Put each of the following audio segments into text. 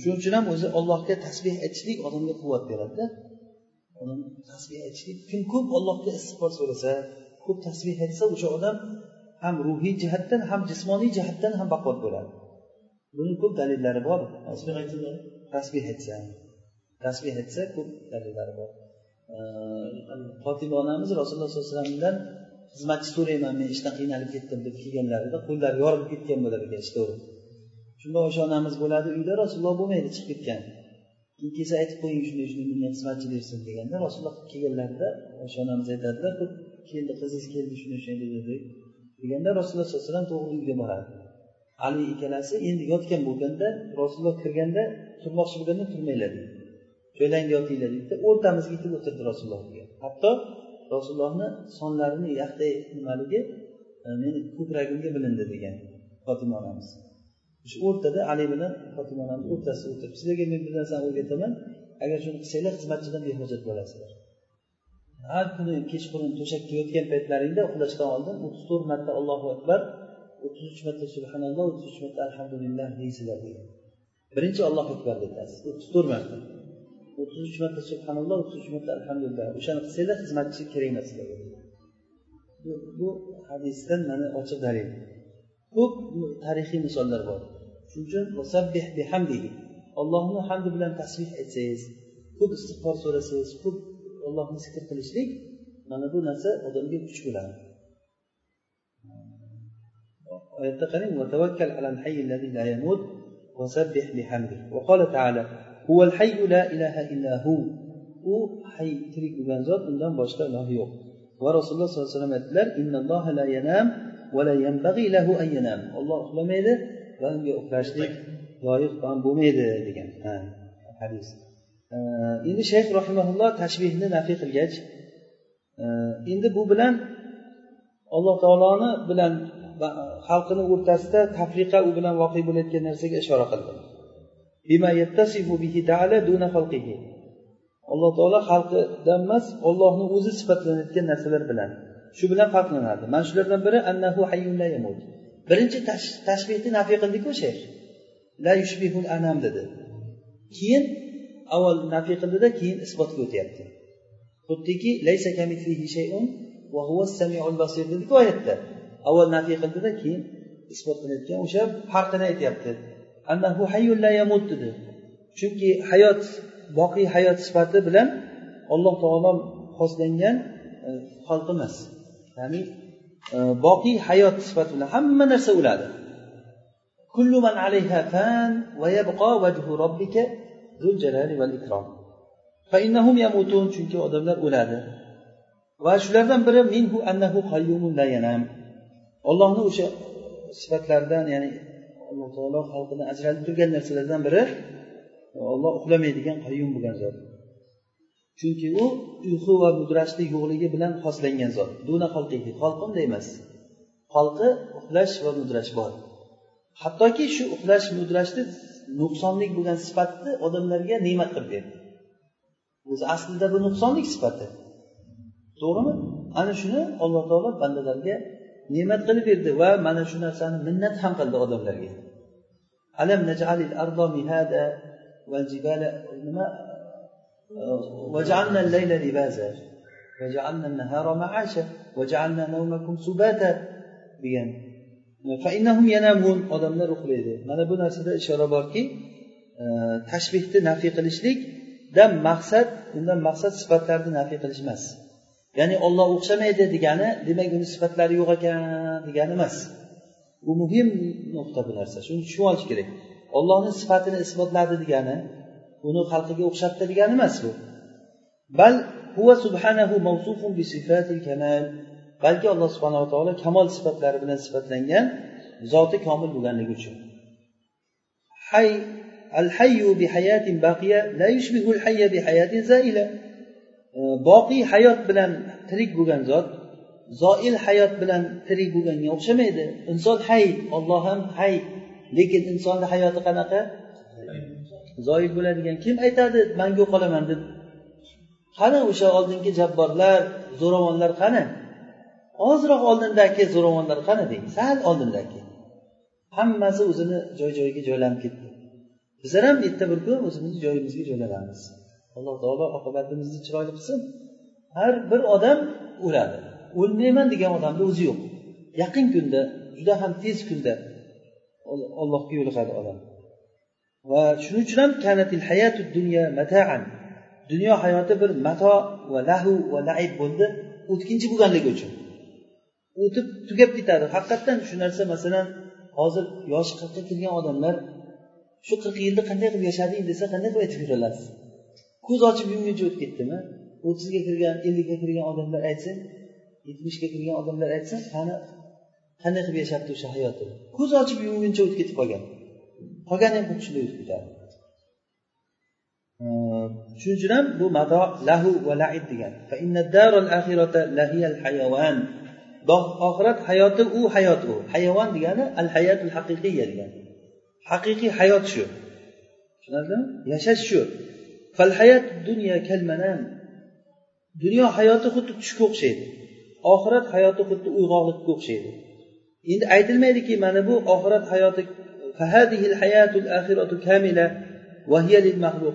shuning uchun ham o'zi allohga tasbeh aytishlik odamga quvvat beradida. Odam tasbeh aytishlik kim ko'p allohga istig'for so'rasa ko'p tasbeh aytsa o'sha odam ham ruhiy jihatdan ham jismoniy jihatdan ham baquvvat bo'ladi. Buni ko'p dalillari bor. Tasbeh aytsa tasbeh aytsa ko'p dalillari bor. Fotima onamiz rasululloh sollallohu alayhi vasallamdan xizmatchi so'rayman men ishdan qiynalib ketdim deb kelganlarida qo'llari yorilib ketgan bo'lar ekan ishda shunda o'sha onamiz bo'ladi. Uyda rasululloh bo'lmaydi chiqib ketgan. Keyin kelsa aytib qo'ying shunday shunday menga xizmatchi bersin deganda rasululloh kelganlarida o'sha onamiz aytadilar keldi qizingiz keldi shunday shunday dedi deganda rasululloh sallallohu alayhi vasallam to'g'ri uyga boradi. Ali ikkalasi endi yotgan bo'lganda rasululloh kirganda turmoqchi bo'lganda turmanglar deydi joylangga yotinglar deydida o'rtamizga kelib o'tirdi rasululloh degan hatto rasulullohni sonlarini yaxday nimaligi meni ko'kragimga bilindi degan fotima onamiz. Shu o'rtada ali bilan fotima onamiz o'rtasida o'tirib sizlarga men bir narsani o'rgataman agar shuni qilsanglar xizmatchidan behojat bo'lasizlar. Har kuni kechqurun to'shakka yotgan paytlaringda uxlashdan oldin o'ttiz to'rt marta allohu akbar o'ttiz uch marta subhanalloh o'ttiz uch marta alhamdulillah deysizlar degan. Birinchi allohu akbar aytasiz o'ttiz to'rt marta. o'ttiz uch marta subhanalloh o'ttiz uch marta alhamdulillah. O'shani qilsanglar xizmatchi kerak emas sizlarga bu, bu hadisdan mana ochiq dalil. Ko'p tarixiy misollar bor. shuning uchun ollohni hamdi bilan tasbih aytsangiz ko'p istig'for so'rasangiz ko'p ollohni zikr qilishlik mana bu narsa odamga kuch bo'ladi oyatda qarang وتوكل على الحي الذي لا يموت وسبح بحمده وقال تعالى هو الحي لا إله إلا هو u hay tirik bo'lgan zot undan boshqa iloh yo'q va rasululloh sollallohu alayhi vasallam aytdilar innalloha la yanam va la yanbaghi lahu an yanam olloh uxlamaydi va unga uxlashlik loyiq ham bo'lmaydi degan hadis. Endi shayx rahimaulloh tashbihni nafiy qilgach e, endi bu bilan alloh taoloni bilan xalqini o'rtasida tafriqa u bilan voqe bo'layotgan narsaga ishora qildi. Alloh taolo xalqidan emas ollohni o'zi sifatlanayotgan narsalar bilan shu bilan farqlanadi. Mana shulardan biri annahu hayyun yamut. Birinchi tashbihni nafiy qildiku shayx. La yushbihul anam dedi. Keyin avval nafiy qildida keyin isbotga o'tyapti. Xuddiki laysa shay'un va huva samiul basir dediku oyatda. Avval nafiy qildida keyin isbot qilayotgan o'sha farqini aytyapti. Annahu hayyun la yamut dedi. Chunki hayot boqiy hayot sifati bilan alloh taolo xoslangan e, xalq emas ya'ni boqiy hayot sifati bilan hamma narsa o'ladi kullu man alayha fan va yabqa vajhu robbika zul jalali val ikrom. Innahum yamutun chunki odamlar o'ladi va shulardan biri minhu annahu qayyumun la yanam. Ollohni o'sha sifatlaridan ya'ni alloh taolo xalqini ajralib turgan narsalardan biri olloh uxlamaydigan qayyum bo'lgan zot. Chunki u uyqu va mudrashlik yo'qligi bilan xoslangan zot. Duna xalqihi xalqi unday emas. Xalqi uxlash va mudrash bor. Hattoki shu uxlash mudrashni nuqsonlik bo'lgan sifatni odamlarga ne'mat qilib berdi. O'zi aslida bu nuqsonlik sifati. To'g'rimi? Ana shuni alloh taolo bandalarga ne'mat qilib berdi va mana shu narsani minnat ham qildi odamlarga. Alam najalil ardo mihada val jibala nima? وجعلنا الليل لباسا وجعلنا النهار معاشا وجعلنا نومكم سباتا degan odamlar uxlaydi mana bu narsada ishora borki e, tashbihni nafiy qilishlikdan maqsad undan maqsad sifatlarni nafiy qilish emas ya'ni olloh o'xshamaydi degani demak uni sifatlari yo'q ekan degani emas bu muhim nuqta bu narsa shuni tushunib olish kerak ollohni sifatini isbotladi degani uni xalqiga o'xshatdi degani emas bu. Bal huva subhanahu mavsufun bi sifatil kamal. Balki alloh subhanava taolo kamol sifatlari bilan sifatlangan zoti komil bo'lganligi uchun. Hay al hayyu bi hayatin baqiya la yushbihu al hayya bi hayatin zaila. Boqiy hayot bilan tirik bo'lgan zot zoil hayot bilan tirik bo'lganga o'xshamaydi. Inson hay olloh ham hay. Lekin insonni hayoti qanaqa? Zoil bo'ladigan kim aytadi mangu qolaman deb qani o'sha oldingi jabborlar zo'ravonlar qani? Ozroq oldindagi zo'ravonlar qani deng sal oldindagi. Hammasi o'zini joy joyiga joylanib ketdi. Bizlar ham erta bir kun o'zimizni joyimizga joylanamiz. Alloh taolo oqibatimizni chiroyli qilsin. Har bir odam o'ladi. O'lmayman degan odamni o'zi yo'q. Yaqin kunda juda ham tez kunda allohga yo'liqadi odam. Va shuning uchun ham kanatil hayatu dunya mataan. Dunyo hayoti bir mato va lahu va laib bo'ldi o'tkinchi bo'lganligi uchun. O'tib tugab ketadi. Haqiqatdan shu narsa masalan hozir yoshi qirqqa kirgan odamlar shu qirq yilda qanday qilib yashading desa qanday qilib aytib bera olasiz ko'z ochib yumguncha o'tib ketdimi? o'ttizga kirgan ellikka kirgan odamlar aytsin yetmishga kirgan odamlar aytsin qani qanday qilib yashabdi o'sha hayotini? Ko'z ochib yumguncha o'tib ketib qolgan. Qolgani ham xuddi shunday o'tib ketadi shuning uchun ham bu mado lahu va laid degan. Oxirat hayoti u hayot u. Hayvon degani al hayatul haqiqiya degani haqiqiy hayot shu. Tushunarlimi? Yashash shu. Fal hayat dunyo kalmanam dunyo hayoti xuddi tushga o'xshaydi. Oxirat hayoti xuddi uyg'oqlikka o'xshaydi. Endi aytilmaydiki mana bu oxirat hayoti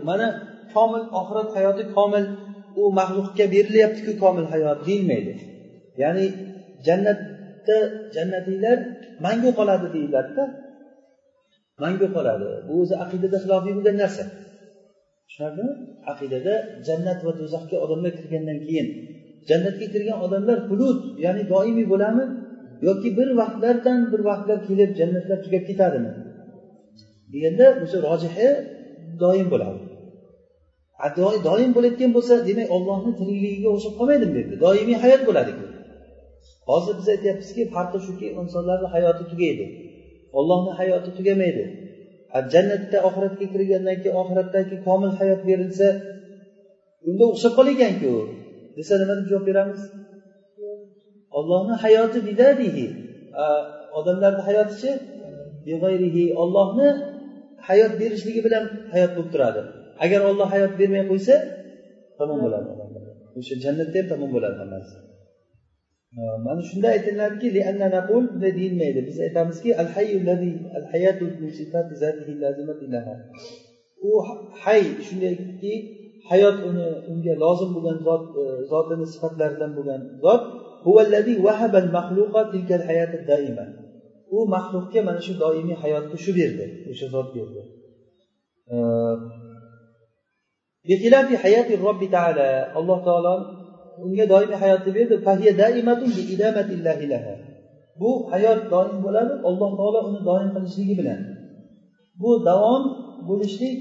mana komil oxirat hayoti komil u maxluqga berilyaptiku komil hayot deyilmaydi ya'ni jannatda jannatiylar mangu qoladi deyiladida mangu qoladi bu o'zi aqidada xilofiy bo'lgan narsa tushunarlimi aqidada jannat va do'zaxga odamlar kirgandan keyin jannatga kirgan odamlar hulut ya'ni doimiy bo'ladimi yoki bir vaqtlardan bir vaqtlar kelib jannatlar tugab ketadimi deganda o'sha rojihi doim bo'ladi. Doim bo'layotgan bo'lsa demak ollohni tirikligiga o'xshab qolmaydimi bu yerda doimiy hayot bo'ladiku hozir biz aytyapmizki farqi shuki insonlarni hayoti tugaydi. Ollohni hayoti tugamaydi. Jannatda oxiratga kirgandan keyin oxiratdagi komil hayot berilsa unda o'xshab qol desa nima deb javob beramiz? Ollohni hayoti bidadihi. Odamlarni hayotichi ollohni hayot berishligi bilan hayot bo'lib turadi. Agar olloh hayot bermay qo'ysa tamom bo'ladi. O'sha jannatda ham tamom bo'ladi hammasi. Mana shunda aytiladiki bunday deyilmaydi. Biz aytamizki al al hayatu u hay shundayki hayot uni unga lozim bo'lgan zot e, zotini sifatlaridan bo'lgan zot u maxluqga mana shu doimiy hayotni shu berdi o'sha zot berdi. Alloh taolo unga doimiy hayotni berdi. Bu hayot doim bo'ladi alloh taolo uni doim qilishligi bilan. Bu davom bo'lishlik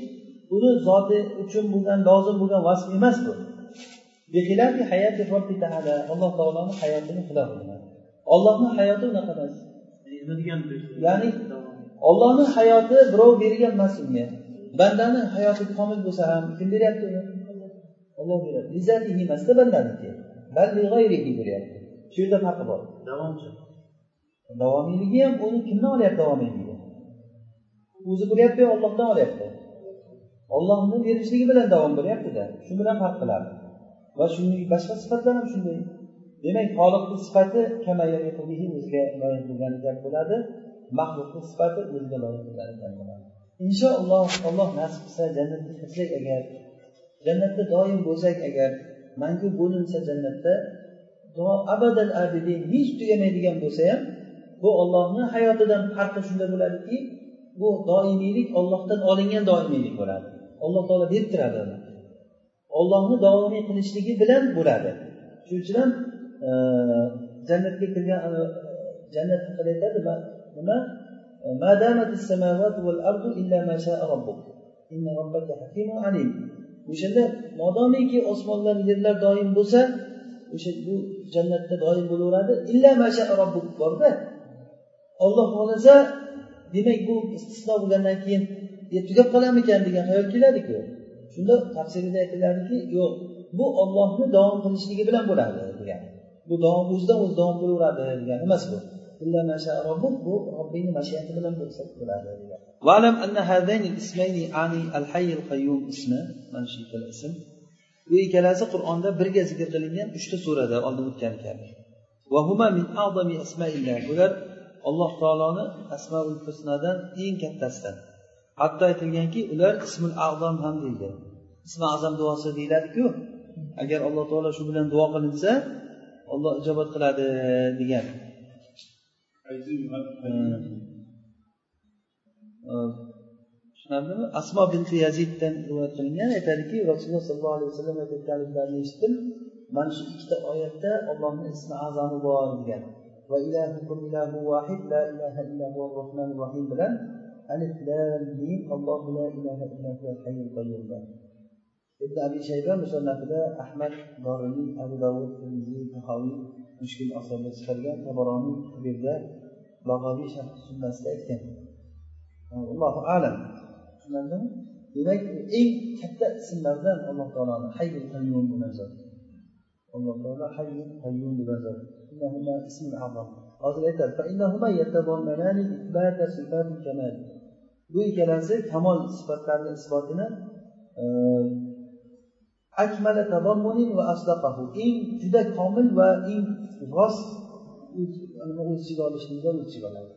uni zoti uchun bo'lgan lozim bo'lgan vasf emas bu. Alloh taoloni hayotini xilof ollohni hayoti unaqa emas. Ya'ni ollohni hayoti birov bergan emas unga bandani hayoti komil bo'lsa ham kim beryapti uni? Olloh beradi. Izzatihi emasda bandaniki bo'lyapti shu yerda farqi bor. Davomchi davomiyligi ham uni kimdan olyapti davomiyligi? O'zi bo'lyapti yo ollohdan olyapti? Ollohni berishligi bilan davom bo'lyaptida. Shu bilan farq qiladi. Va shunday boshqa sifatlar ham shunday demak xoliqni sifati o'ziga loyiq bo'lgani bo'ladi. Maxluqni sifati o'ziga loyiq bo'lgani bo'ladi. Inshaalloh alloh nasib qilsa jannatga kirsak agar jannatda doim bo'lsak agar mangu bo'linsa jannatda abadal abidin hech tugamaydigan bo'lsa ham bu ollohni hayotidan farqi shunda bo'ladiki bu doimiylik ollohdan olingan doimiylik bo'ladi. Alloh taolo berib turadi uni. Ollohni doimiy qilishligi bilan bo'ladi. Shuning uchun ham jannatga kirgan e, jannat haqida aytadi nima? E, O'shanda modomiki osmonlar yerlar doim bo'lsa o'sha bu jannatda doim bo'laveradi. Illa masha robbuk borda. Olloh xohlasa demak bu istisno bo'lgandan keyin e, tugab qolarmikan degan xayol keladiku shunda tafsirida aytiladiki yo'q bu ollohni davom qilishligi bilan bo'ladi degan. bu davom o'zidan o'zi davom qilaveradi degani emas bu. Bu robbingni mashiati bilan bo'lsa bo'ladi mana shu ikkala ism. Bu ikkalasi qur'onda birga zikr qilingan uchta surada oldin o'tgan ekan. Bular alloh taoloni asmaul husnadan eng kattasidan. Hatto aytilganki ular ismul azam ham deyilgan ismi azam duosi deyiladiku. Agar alloh taolo shu bilan duo qilinsa olloh ijobat qiladi degan. Tushunarlimi? Asmo binti yaziddan rivoyat qilingan aytadiki rasululloh sollallohu alayhi vasallam aytayotganliklarini eshitdim mana shu ikkita oyatda ollohni ismi azami bor degan. Va ilahukum ilahu vahid la ilaha illahu rohmanir rohim bilan alif lam mim allohu la ilaha illahu hayyul qayyum ibn abi shayba musannafida ahmad dorimiy abu davud termiziy tahoviy mushkil asarda chiqargan tabaroniy kabirda bag'oviy sunnasida aytgan. Allohu alam. Tushunarlimi? Demak eng katta ismlardan alloh taoloni hayyul qayyum bo'lgan zot alloh taolo hayyul qayyum bo'lgan zot ism azam. Hozir aytadi bu ikkalasi kamol sifatlarni isbotini akmala tadammunin va asdaqahu eng juda komil va eng rost o'z ichiga olishlikda o'z ichiga oladi.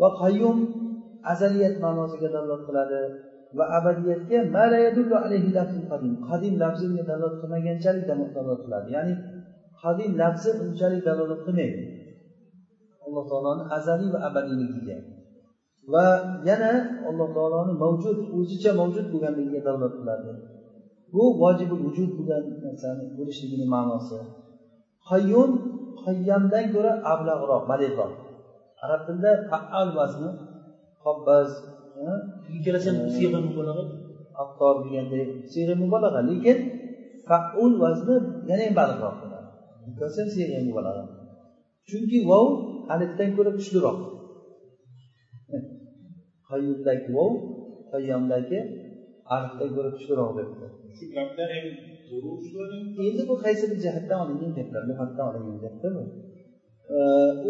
Va qayyum azaliyat ma'nosiga dalolat qiladi va abadiyatga qadim. Lafzi unga dalolat qilmaganchalik dalolat qiladi. Ya'ni qadim lafzi unchalik dalolat qilmaydi. Alloh taoloni azaliy va abadiyligiga. Va yana alloh taoloni mavjud o'zicha mavjud bo'lganligiga dalolat qiladi. Bu vojibul vujud bo'lgan narsani bo'lishligini ma'nosi. Qayyum qayyamdan ko'ra ablag'roq balig'roq arab tilida faal vazni qobbaz aftor deganday siyg'a mubolag'a lekin faul vazni yana ham baliqroq bo'ladi. Chunki vov alifdan ko'ra kuchliroq. Qayyumdagi vov qayyomdagi alifdan ko'ra kuchliroq debdi. Shu ham endi bu qaysi bir jihatdan olingan gaplar luhatdan olingan gapda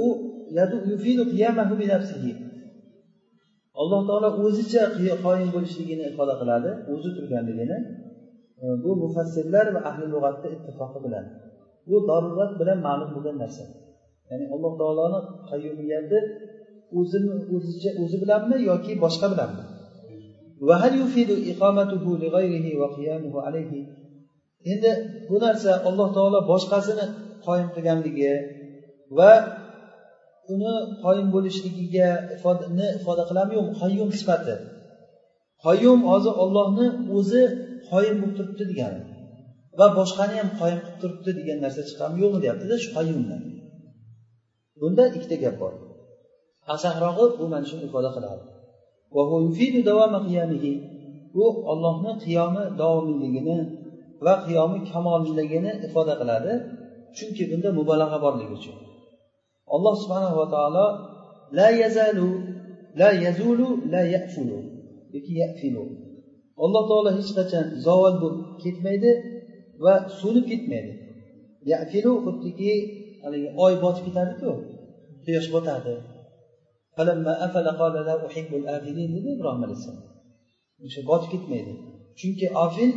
u alloh taolo o'zicha qoyim bo'lishligini ifoda qiladi o'zi turganligini. Bu mufassirlar va ahli lug'atni ittifoqi bilan. Bu darurat bilan ma'lum bo'lgan narsa. Ya'ni alloh taoloni qayyumiyati o'zini o'zicha o'zi bilanmi yoki boshqa bilanmi endi bu narsa alloh taolo boshqasini qoyim qilganligi va uni qoyim bo'lishligiga ifodani ifoda qiladimi yo'qmi qayyum sifati. Qayyum hozir ollohni o'zi qoyim bo'lib turibdi degani va boshqani ham qoyim qilib turibdi degan narsa chiqadimi yo'qmi deyaptida shu qayyumdan. Bunda ikkita gap bor. Asahrog'i bu mana shuni ifoda qiladi. Bu ollohni qiyomi davomiyligini va qiyomi kamolligini ifoda qiladi. Chunki bunda mubolag'a borligi uchun. Alloh subhanava taolo la yazalu la yazulu la yafulu yoki yafilu. Alloh taolo hech qachon zavol bo'lib ketmaydi va so'nib ketmaydi. Yafilu xuddiki haligi oy botib ketadiku quyosh botadi. Dedi ibrohim alayhissalom o'sha botib ketmaydi. Chunki afil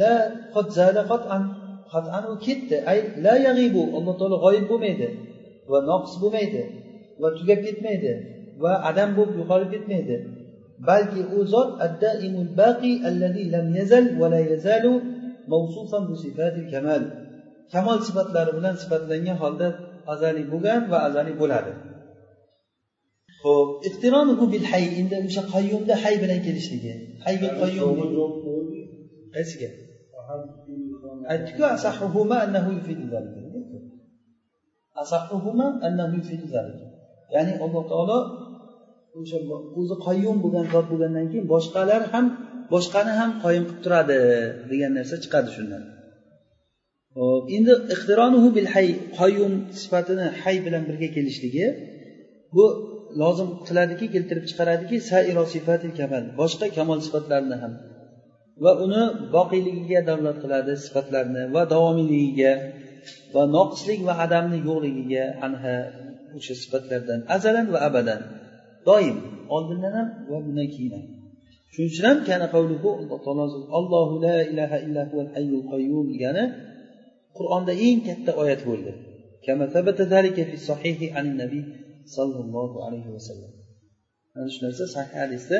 la qat'an. U ketdi. Ay la yag'ibu. Alloh taolo g'oyib bo'lmaydi. Va noqis bo'lmaydi. Va tugab ketmaydi. Va adam bo'lib yo'qolib ketmaydi. Balki u zot addaimul baqi allazi lam yazal va la yazalu mavsufan bi sifatil kamal. Kamol sifatlari bilan sifatlangan holda azaliy bo'lgan va azaliy bo'ladi. Ho'p hay endi o'sha qayyumda hay bilan kelishligi. Hayga qayyum qaysiga? Aytdiku asahuhuma annahu yufidu zalika. Asahuhuma annahu yufidu zalika. Ya'ni alloh taolo o'sha o'zi qayyum bo'lgan zot bo'lgandan keyin boshqalar ham boshqani ham qoyim qilib turadi degan narsa chiqadi shundan. Hop endi ixtironuhu bil hay qayyum sifatini hay bilan birga kelishligi bu lozim qiladiki keltirib chiqaradiki sairo sifati kamal boshqa kamol sifatlarni ham. Va uni boqiyligiga davlat qiladi sifatlarni va davomiyligiga va noqislik va adamni yo'qligiga anha o'sha sifatlardan azalan va abadan. Doim oldindan ham va bundan keyin ham. Shuning uchun ham kana qavluhu alloh taolo allohu la ilaha illa huval hayyul qayyum degani qur'onda eng katta oyat bo'ldi. sollallohu alayhi vasallam ana shu narsa sahih hadisda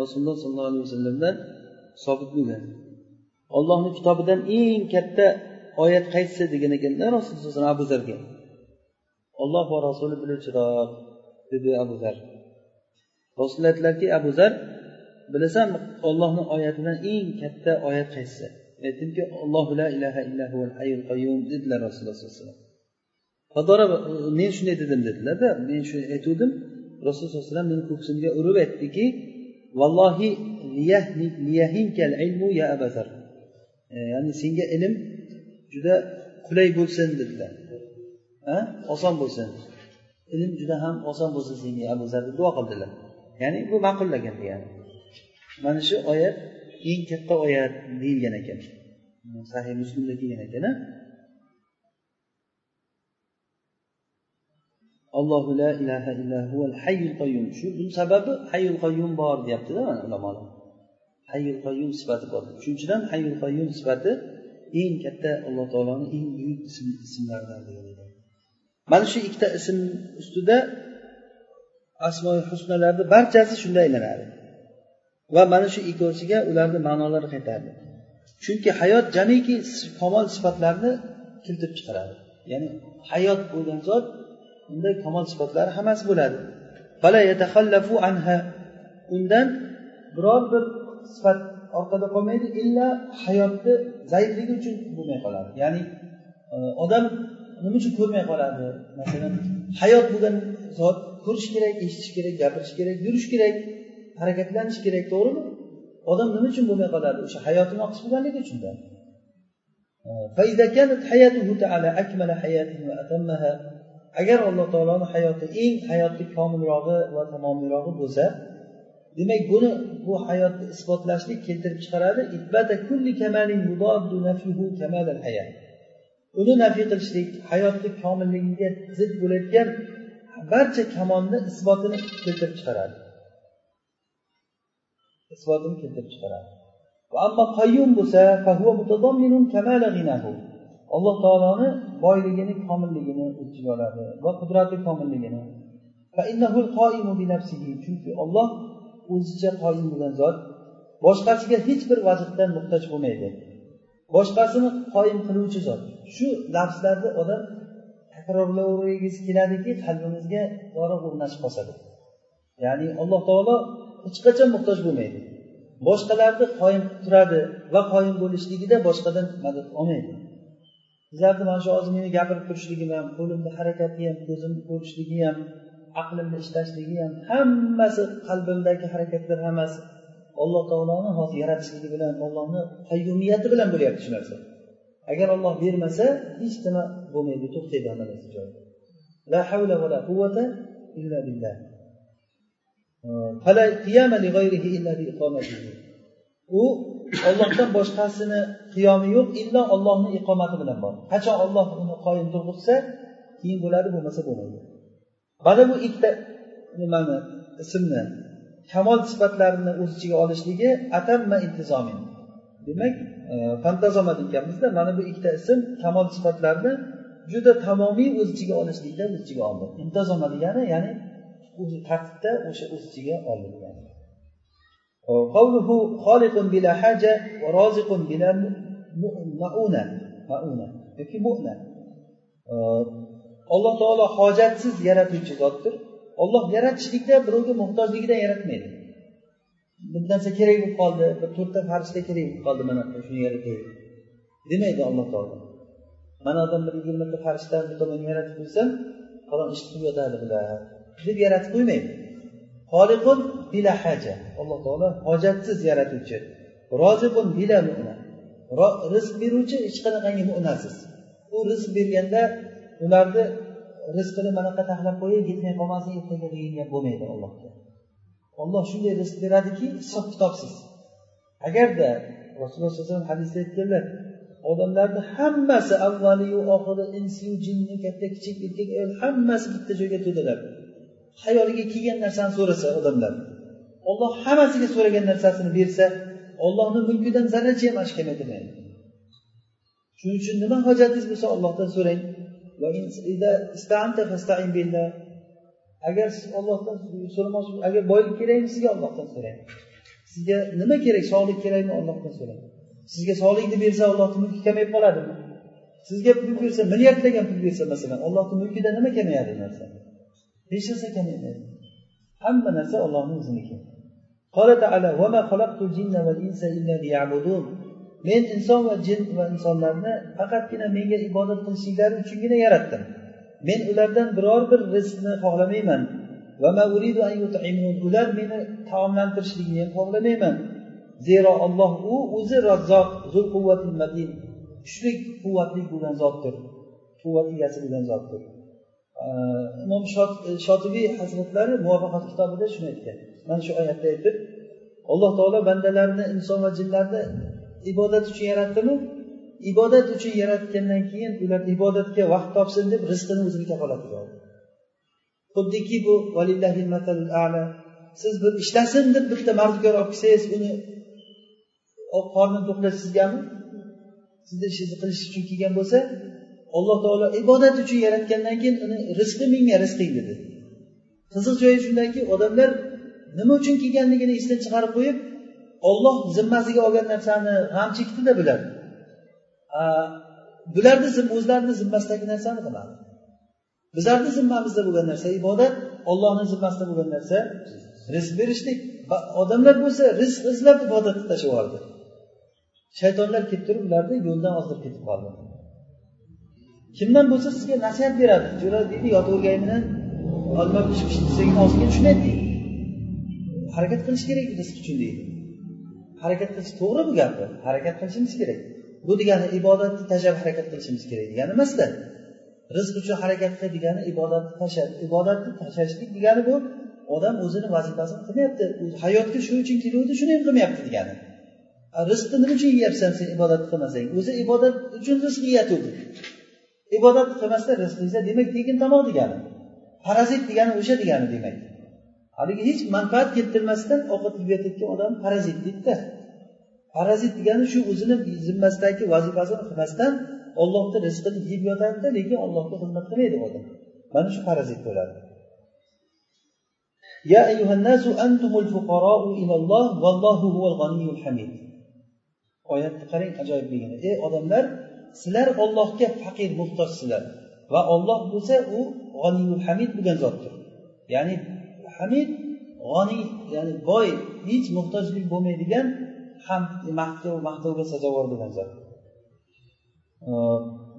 rasululloh sollallohu alayhi vasallamdan sobit bo'lgan. Ollohni kitobidan eng katta oyat qaysi degan ekanda rasululloh alayhi abu zarga olloh va rasuli biluvchiroq dedi abu zar. Rasululloh aytdilarki abu zar bilasanmi ollohni oyatidan eng katta oyat qaysi aytdimki alloh la ilaha illahu al hayyul qayyum dedilar rasululloh sallallohu alayhi vasallam men shunday dedim dedilarda men shuni aytuvdim rasululloh sallallohu alayhi vasallam meni ko'ksimga urib aytdiki vallohi liyahinkal ilmu ya abazar e, ya'ni senga ilm juda qulay bo'lsin dedilar. Oson bo'lsin. Ilm juda ham oson bo'lsin senga abu zar deb duo qildilar. Ya'ni bu ma'qullagan degani mana shu oyat eng katta oyat deyilgan ekan. Sahih muslimda kelgan ekan allohu la ilaha illa huval hayyul qayyum. Shu buni sababi hayyul qayyum bor deyaptida mana ulamolar. Hayyul qayyum sifati bor. Shuning uchun ham hayyul qayyum sifati eng katta alloh taoloni eng buyuk ism ismlaridan degan mana shu ikkita ism ustida asmoi husnalarni barchasi shunda aylanadi. Va mana shu ikkovsiga ularni ma'nolari qaytadi chunki hayot jamiki komol sifatlarni keltirib chiqaradi. Ya'ni hayot bo'lgan zot unda kamol sifatlari hammasi bo'ladi. Undan biror bir sifat orqada qolmaydi illa hayotni zaifligi uchun bo'lmay qoladi. Ya'ni e, odam nima uchun ko'rmay qoladi? Masalan hayot bo'lgan zot ko'rish kerak eshitish kerak gapirish kerak yurish kerak harakatlanish kerak to'g'rimi? Odam nima uchun bo'lmay qoladi? O'sha hayoti noqis bo'lganligi uchunda e, agar alloh taoloni hayoti eng hayotni komilrog'i va tamomiyrog'i bo'lsa demak buni bu hayotni isbotlashlik keltirib chiqaradi. Uni nafiy qilishlik hayotni komilligiga zid bo'layotgan barcha kamolni isbotini keltirib chiqaradi. Isbotini keltirib chiqaradi. Ammo qayyum bo'lsa alloh taoloni boyligini komilligini o'z ichiga oladi va qudrati komilligini. Chunki olloh o'zicha qoyim bo'lgan zot boshqasiga hech bir vazifdan muhtoj bo'lmaydi. Boshqasini qoyim qiluvchi zot. Shu lafzlarni odam takrorlayvergisi keladiki qalbimizga dori o'rnashib qoladi ya'ni alloh taolo hech qachon muhtoj bo'lmaydi. Boshqalarni qoyim qilib turadi va qoyim bo'lishligida boshqadan madad olmaydi. Bizlarni mana shu hozir meni gapirib turishligim ham qo'limni harakati ham ko'zimni ko'rishligi ham aqlimni ishlashligi ham hammasi qalbimdagi harakatlar hammasi alloh taoloni hozir yaratishligi bilan ollohni qayyumiyati bilan bo'lyapti shu narsa. Agar olloh bermasa hech nima bo'lmaydi to'xtaydi hamma narsa joyida la havla va la quvvata illa billah. U ollohdan boshqasini qiyomi yo'q illo ollohni iqomati bilan bor. Qachon olloh uni qoyim turg'izsa keyin bo'ladi bo'lmasa bo'lmaydi. Mana bu ikkita nimani ismni kamol sifatlarini o'z ichiga olishligi atamma intizomin. Demak e, fantazoma deganmizda mana bu ikkita ism kamol sifatlarni juda tamomiy o'z ichiga olishlikda o'z ichiga oldi. Intizoma degani ya'ni o'zi tartibda o'sha o'z ichiga oldi. degani قوله خالق بلا حاجة ورازق بلا مؤونة مؤونة yoki mu'na alloh taolo hojatsiz yaratuvchi zotdir olloh yaratishlikda birovga muhtojligidan yaratmaydi bir narsa kerak bo'lib qoldi bir to'rtta farishta kerak bo'lib qoldi mana shuni yaratay demaydi alloh taolo mana odam bir yigirmata farishtani bir tomonga yaratib qo'ysam falon ishni qilib yotadi bular deb yaratib qo'ymaydi xoliqun bila haja. Alloh taolo hojatsiz yaratuvchi rozibun bila mu'na rizq beruvchi hech qanaqangi mu'nasiz u rizq berganda ularni rizqini manaqa taxlab qo'yay yetmay qolmasin ertaga degan gap bo'lmaydi allohga. Olloh shunday rizq beradiki hisob kitobsiz. Agarda rasululloh sallallohu alayhi vasallam hadisda aytganlar odamlarni hammasi avvaliyu oxiri insiyu jinni katta kichik erkak ayol hammasi bitta joyga to'dalar. Xayoliga kelgan narsani so'rasa odamlar olloh hammasiga so'ragan narsasini bersa ollohni mulkidan zarracha ham ashkam etilmaydi shuning uchun nima hojatingiz bo'lsa ollohdan so'rang. Agar siz ollohdan so'ramoqchi agar boylik kerakmi sizga ollohdan so'rang. Sizga nima kerak sog'lik kerakmi ollohdan so'rang. Sizga sog'likni bersa ollohni mulki kamayib qoladimi? Sizga pul bersa milliardlagan pul bersa masalan ollohni mulkida nima kamayadi narsa? Hech narsa kamaymaydi. Hamma narsa ollohni o'ziniki men inson va jin va insonlarni faqatgina menga ibodat qilishliklari uchungina yaratdim. Men ulardan biror bir rizqni xohlamayman. Ular meni taomlantirishligini ham xohlamayman. Zero olloh u o'zi razzoq kuchli quvvatli bo'lgan zotdir. Quvvat egasi bo'lgan zotdir. Imom shotibiy e, hazratlari muvaffaqat kitobida shuni aytgan mana shu oyatda aytib alloh taolo bandalarni inson va jinlarni ibodat uchun yaratdimi ibodat uchun yaratgandan keyin ular ibodatga vaqt topsin deb rizqini o'zini kafolatiga oldi xuddiki bu siz bir ishlasin deb bitta mardikor olib kelsangiz uni qornini to'qlash sizgami sizni ishingizni qilish uchun kelgan bo'lsa alloh taolo ibodat uchun yaratgandan keyin uni rizqi menga rizqing dedi. Qiziq joyi shundaki odamlar nima uchun kelganligini esdan chiqarib qo'yib olloh zimmasiga olgan narsani g'am chekdida bular. Bularni o'zlarini zimmasidagi narsani qiladi. Bizlarni zimmamizda bo'lgan narsa ibodat ollohni zimmasida bo'lgan narsa rizq berishlik. Odamlar bo'lsa rizq izlab ibodatni tashlab yubordi shaytonlar kelib turib ularni yo'ldan ozdirib ketib qoldi. Kimdan bo'lsa sizga nasihat beradi. Jo'ra deydi yotib olma pish pish desang tushmaydi deydi. Harakat qilish kerak rizq uchun deydi. Harakat qilish to'g'ri bu gapi harakat qilishimiz kerak. Bu degani ibodatni tashlab harakat qilishimiz kerak degani emasda. Rizq uchun harakat qil degani ibodatni tashlab ibodatni tashlashlik degani bu. Odam o'zini vazifasini qilmayapti. Hayotga shuning uchun keluvdi shuni ham qilmayapti degani. Rizqni nima uchun yeyapsan sen ibodat qilmasang? O'zi ibodat uchun rizq yeyatuvdi. ibodat qilmasdan rizq yesa demak tekin tomoq degani parazit degani o'sha degani demak haligi hech manfaat keltirmasdan ovqat yeyotgan odam parazit deydida parazit degani shu o'zini zimmasidagi vazifasini qilmasdan ollohni rizqini yeb yotadida lekin ollohga xizmat qilmaydi odam mana shu parazit bo'ladi يا أيها الناس أنتم الفقراء إلى الله والله هو الغني الحميد oyatni qarang ajoyibligini ey odamlar sizlar ollohga faqir muhtojsizlar. Va olloh bo'lsa u g'oniyul hamid bo'lgan zotdir. Ya'ni hamid g'oniy ya'ni boy hech muhtojlik bo'lmaydigan ham maqtov maqtovga sazovor bo'lgan zot.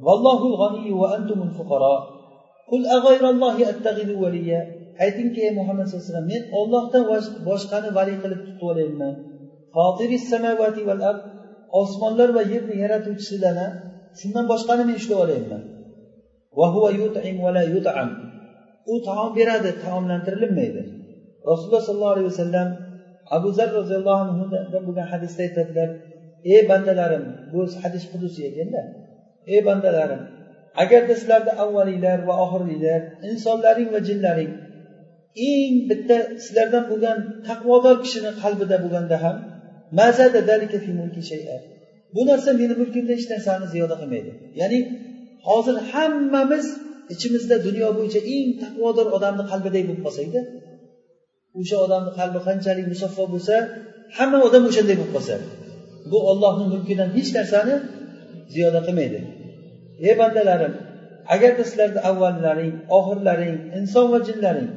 Vallohu g'aniy va antumul fuqaro qul ag'ayrallohi attaxidu valiya aytingki ey muhammad sallallohu alayhi vasallam men ollohdan boshqani valiy qilib tutib olaymi osmonlar va yerni yaratuvchisidan shundan boshqani men ishlab olyapman u taom beradi taomlantirilmaydi. Rasululloh sollallohu alayhi vasallam abu zar roziyallohu anhudan bo'lgan hadisda aytadilar ey bandalarim bu hadis qudusiy ekanda. Ey bandalarim agarda sizlarni avvaliylar va oxiriylar insonlaring va jinlaring eng bitta sizlardan bo'lgan taqvodor kishini qalbida bo'lganda ham bu narsa meni mulkimda hech narsani ziyoda qilmaydi. Ya'ni hozir hammamiz ichimizda dunyo bo'yicha eng taqvodor odamni qalbiday bo'lib qolsakda o'sha odamni qalbi qanchalik musaffo bo'lsa hamma odam o'shanday bo'lib qolsa bu ollohni mulkidan hech narsani ziyoda qilmaydi. Ey bandalarim agarda sizlarni avvallaring oxirlaring inson va jinlaring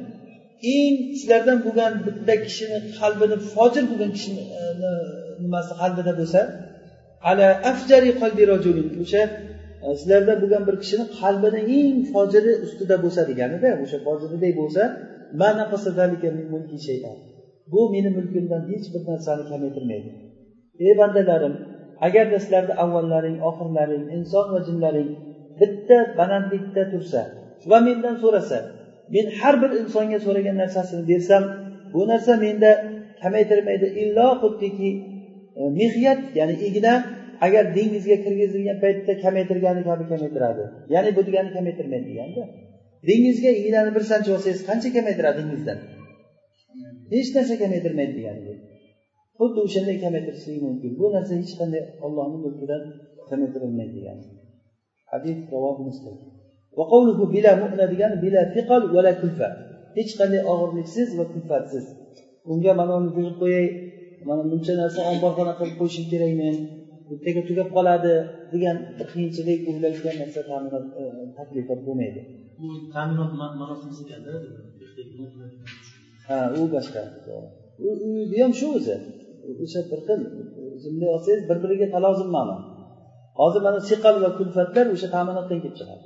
eng sizlardan bo'lgan bitta kishini qalbini fojir bo'lgan kishini e, nimasi qalbida bo'lsa ala afjari qalbi rajulin o'sha e, sizlarda bo'lgan bir kishini qalbini eng fojiri ustida bo'lsa deganida o'sha fojiriday bo'lsa bu meni mulkimdan hech bir narsani kamaytirmaydi. Ey bandalarim agarda sizlarni avvallaring oxirlaring inson va jinlaring bitta balandlikda tursa va mendan so'rasa men har bir insonga so'ragan narsasini bersam bu narsa menda kamaytirmaydi illo xuddiki e, ya'ni igna agar dengizga kirgizilgan paytda kamaytirgani kabi kamaytiradi ya'ni bu degani kamaytirmaydi deganda. Dengizga ignani bir sanchib olsangiz qancha kamaytiradi dengizdan? Hech narsa kamaytirmaydi degani xuddi o'shanday kamaytirishligi mumkin. Bu narsa hech qanday ollohni mulkidan kamaytirilmaydi degani. Hadis muslim bila mu'na degani bila fiqal vala kulfa. Hech qanday og'irliksiz va kulfatsiz. Unga mana uni buzib qo'yay. Mana buncha narsa omborxona qilib qo'yishim kerakmi bu ertaga tugab qoladi degan bir qiyinchilik o'ylaydigan narsa ta'minot e, taklifot bo'lmaydi. Bu ta'minot ha u boshqa. U uyni ham shu o'zi. O'sha bir xil bunday olsangiz bir biriga talozim ma'no hozir mana siqal va kulfatlar o'sha ta'minotdan kelib chiqadi.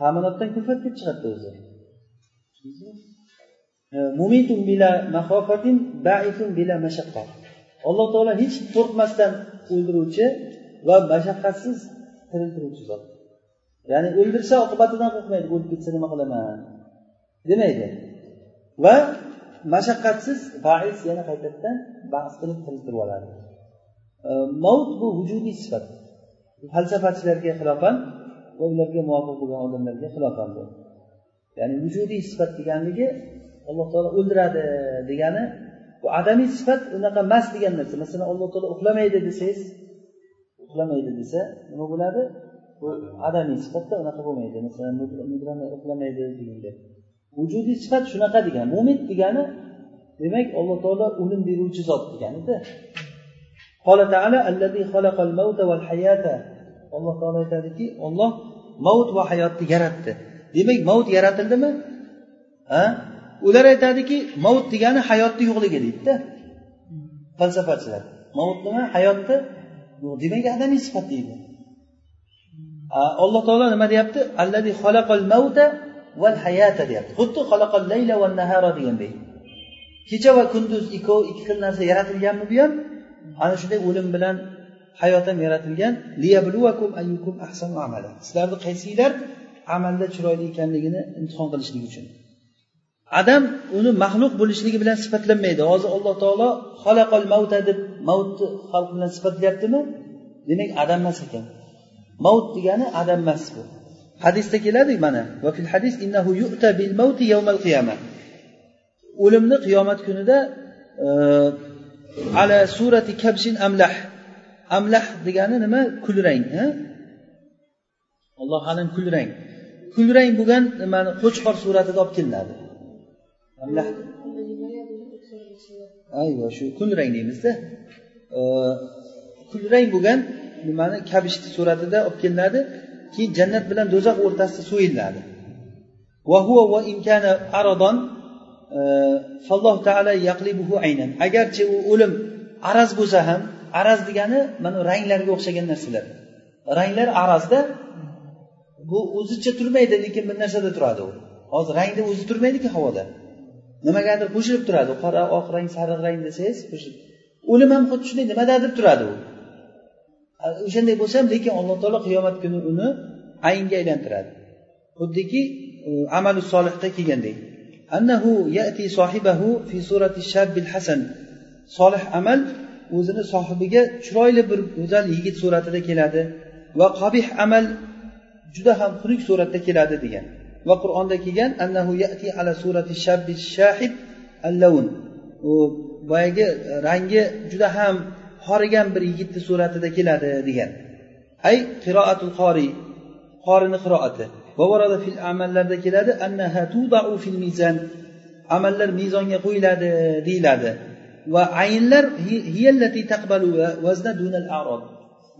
Ta'minotdan kulfat kelib chiqadida o'zi E, mumitun bila mahofatin baifun bila mashaqqa alloh taolo hech qo'rqmasdan o'ldiruvchi va mashaqqatsiz tiriltiruvchi zot. Ya'ni o'ldirsa oqibatidan qo'rqmaydi o'lib ketsa nima qilaman? Demaydi. Va mashaqqatsiz bais yana qaytadan bahs qilib tiriltirib oladi. E, mavt bu vujudiy sifat. Falsafachilarga xilofan va ularga muvofiq bo'lgan odamlarga xilofan bu. Ya'ni vujudiy sifat deganligi alloh taolo o'ldiradi degani bu adamiy sifat unaqa emas degan narsa. Masalan alloh taolo uxlamaydi desangiz uxlamaydi desa nima bo'ladi? Bu adamiy sifatda unaqa bo'lmaydi. Masalan uxlamaydi deganda vujudiy sifat shunaqa degan mo'min degani demak alloh taolo o'lim beruvchi zot deganida. Alloh taolo aytadiki olloh mavut va hayotni yaratdi. Demak mavut yaratildimi ha? Ular aytadiki mavut degani hayotni yo'qligi deydida. Falsafachilar. Mavut nima? Hayotni yo'q demak adamiy sifat deydi. Alloh taolo nima deyapti? Alladi xalaqal mavta val hayata deyapti. Xuddi xalaqal layla va nahara deganday kecha va kunduz ikkov ikki xil narsa yaratilganmi bu ham? Ana shunday o'lim bilan hayot ham yaratilgan. Sizlarni qaysinglar amalda chiroyli ekanligini imtihon qilishlik uchun. Adam uni maxluq bo'lishligi bilan sifatlanmaydi. Hozir alloh taolo xalaqol mavta deb mavtni xalq bilan sifatlayaptimi demak adam emas ekan. Mavt degani adam emas bu. Hadisda keladi mana va fil hadis innahu yu'ta bil mavti yawmal qiyamah. O'limni qiyomat kunida e, ala surati kabshin amlah. Amlah degani nima? Kulrang alloh alam kulrang kulrang bo'lgan nimani? Qo'chqor suratida olib kelinadi. Ayva shu kulrang deymizda kulrang bo'lgan nimani kabishni suratida olib kelinadi keyin jannat bilan do'zax o'rtasida so'yiladi e, falloh taala yaqlibuhu aynan. Agarchi u o'lim araz bo'lsa ham araz degani mana ranglarga o'xshagan narsalar. Ranglar arazda bu o'zicha turmaydi lekin bir narsada turadi u. Hozir rangda o'zi turmaydiku havoda. Nimagadir qo'shilib turadi. Qora oq rang sariq rang desangiz o'lim ham xuddi shunday nimadadir turadi u. O'shanday bo'lsa ham lekin alloh taolo qiyomat kuni uni aynga aylantiradi. Xuddiki e, amalu solihda kelgandek. Annahu yati sohibahu fi surati shabbil hasan. Solih amal o'zini sohibiga chiroyli bir go'zal yigit suratida keladi va qabih amal juda ham xunuk suratda keladi degan. Va qur'onda kelgan annahu yati ala surati shabbi shahid allavun u boyagi rangi juda ham horigan bir yigitni suratida keladi degan. Ay qiroatul qori qorini qiroati. Fil amallarda keladi annaha tudau fil mizan. Amallar mezonga qo'yiladi deyiladi. Va aynlar hiyallati taqbalu vazna dunal arod.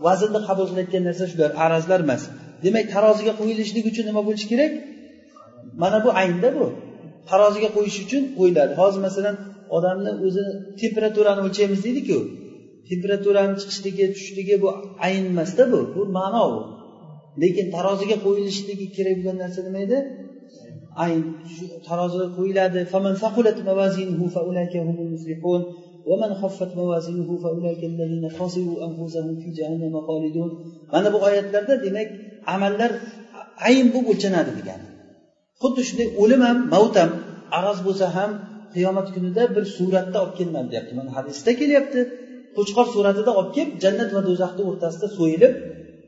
Vaznni qabul qilayotgan narsa shular arazlar emas. Demak taroziga qo'yilishligi uchun nima bo'lishi kerak? mana bu aynda bu. Taroziga qo'yish uchun o'yladi hozir masalan odamni o'zini temperaturani o'lchaymiz deydiku. Temperaturani chiqishligi tushishligi bu ayn emasda bu. Bu ma'no bu. Lekin taroziga qo'yilishligi kerak bo'lgan narsa nima edi? Ayn. Taroziga qo'yiladi. Mana bu oyatlarda demak amallar ayn bo'lib o'lchanadi degani. Xuddi shunday o'lim ham mavt ham araz bo'lsa ham qiyomat kunida bir suratda olib kelinadi deyapti. Mana hadisda kelyapti. Qo'chqor suratida olib kelib jannat va do'zaxni o'rtasida so'yilib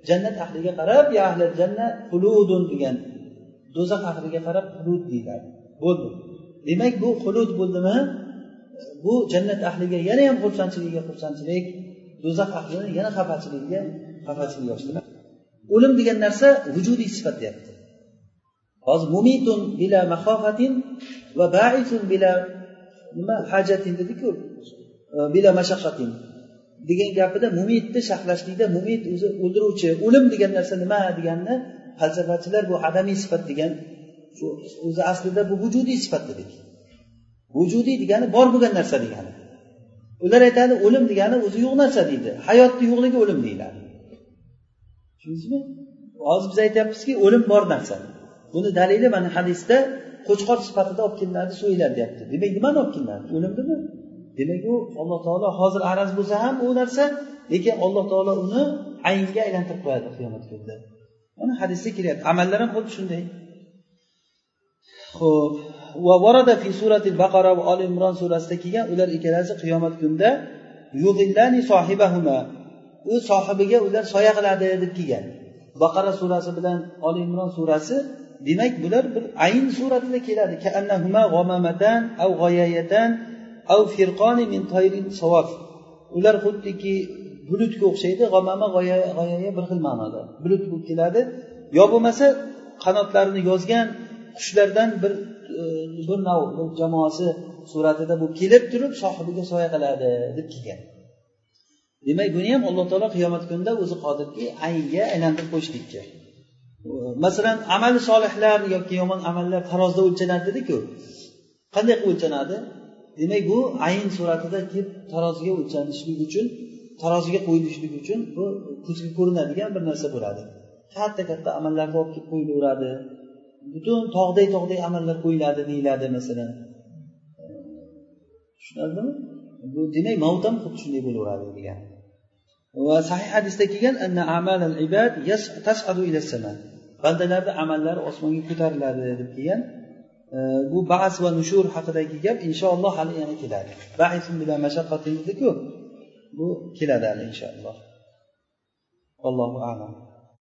jannat ahliga qarab ya ahli jannat xuludun degan do'zax ahliga qarab xulud deyiladi. Bo'ldi. Demak bu xulud bo'ldimi? Bu jannat ahliga yana ham xursandchiligiga xursandchilik do'zax ahlini yana xafachiligiga xafachilik yoshtiradi o'lim degan narsa vujudiy sifat deyapti. Hozir mumitun bila mahofatin va baisun bila nima hajatin dediku e, bila mashaqqatin. Degan gapida mumitni sharhlashlikda mumit o'zi o'ldiruvchi o'lim degan narsa nima deganni falsafachilar bu adamiy sifat degan shu o'zi aslida bu vujudiy sifat dedik. Vujudiy degani bor bo'lgan narsa degani. Ular aytadi o'lim degani o'zi yo'q narsa deydi. Hayotni yo'qligi o'lim deyiladi. Tushundingizmi? Hozir biz aytyapmizki o'lim bor narsa. Buni dalili mana hadisda qo'chqor sifatida olib kelinadi so'yiladi deyapti demak nimani olib kelinadi o'limnimi demak u alloh taolo hozir araz bo'lsa ham u narsa lekin alloh taolo uni aynga aylantirib qo'yadi qiyomat kunida. Mana hadisda kelyapti amallar ham xuddi shunday. Ho'p va varada fi surati baqara va oli imron surasida kelgan ular ikkalasi qiyomat kunida sohibahuma. U sohibiga ular soya qiladi deb kelgan. Baqara surasi bilan oli imron surasi demak bular bir ayn suratida keladi. Ular xuddiki bulutga o'xshaydi g'omama g'oyaya bir xil ma'noda. Bulut bo'lib keladi. Yo bo'lmasa qanotlarini yozgan qushlardan bir e, bir nav bir jamoasi suratida bo'lib kelib turib sohibiga soya qiladi deb kelgan. Demak buni ham alloh taolo qiyomat kunida o'zi qodirki aynga aylantirib qo'yishlikka. Masalan amal solihlar yoki yomon amallar tarozida o'lchanadi dediku. Qanday qilib o'lchanadi? Demak bu ayn suratida kelib taroziga o'lchanishlik uchun taroziga qo'yilishlik uchun bu ko'zga ko'rinadigan bir narsa bo'ladi. Katta katta amallarni olib kelib qo'yilaveradi. Butun tog'day tog'day amallar qo'yiladi deyiladi masalan. Tushunarlimi? Bu demak mavt ham xuddi shunday bo'laveradi degan. Va sahih hadisda kelgan bandalarni amallari osmonga ko'tariladi deb kelgan. E, bu bas va nushur haqidagi gap inshaalloh hali yana keladi. Dediku bu keladi hali inshaalloh. Allohu alam.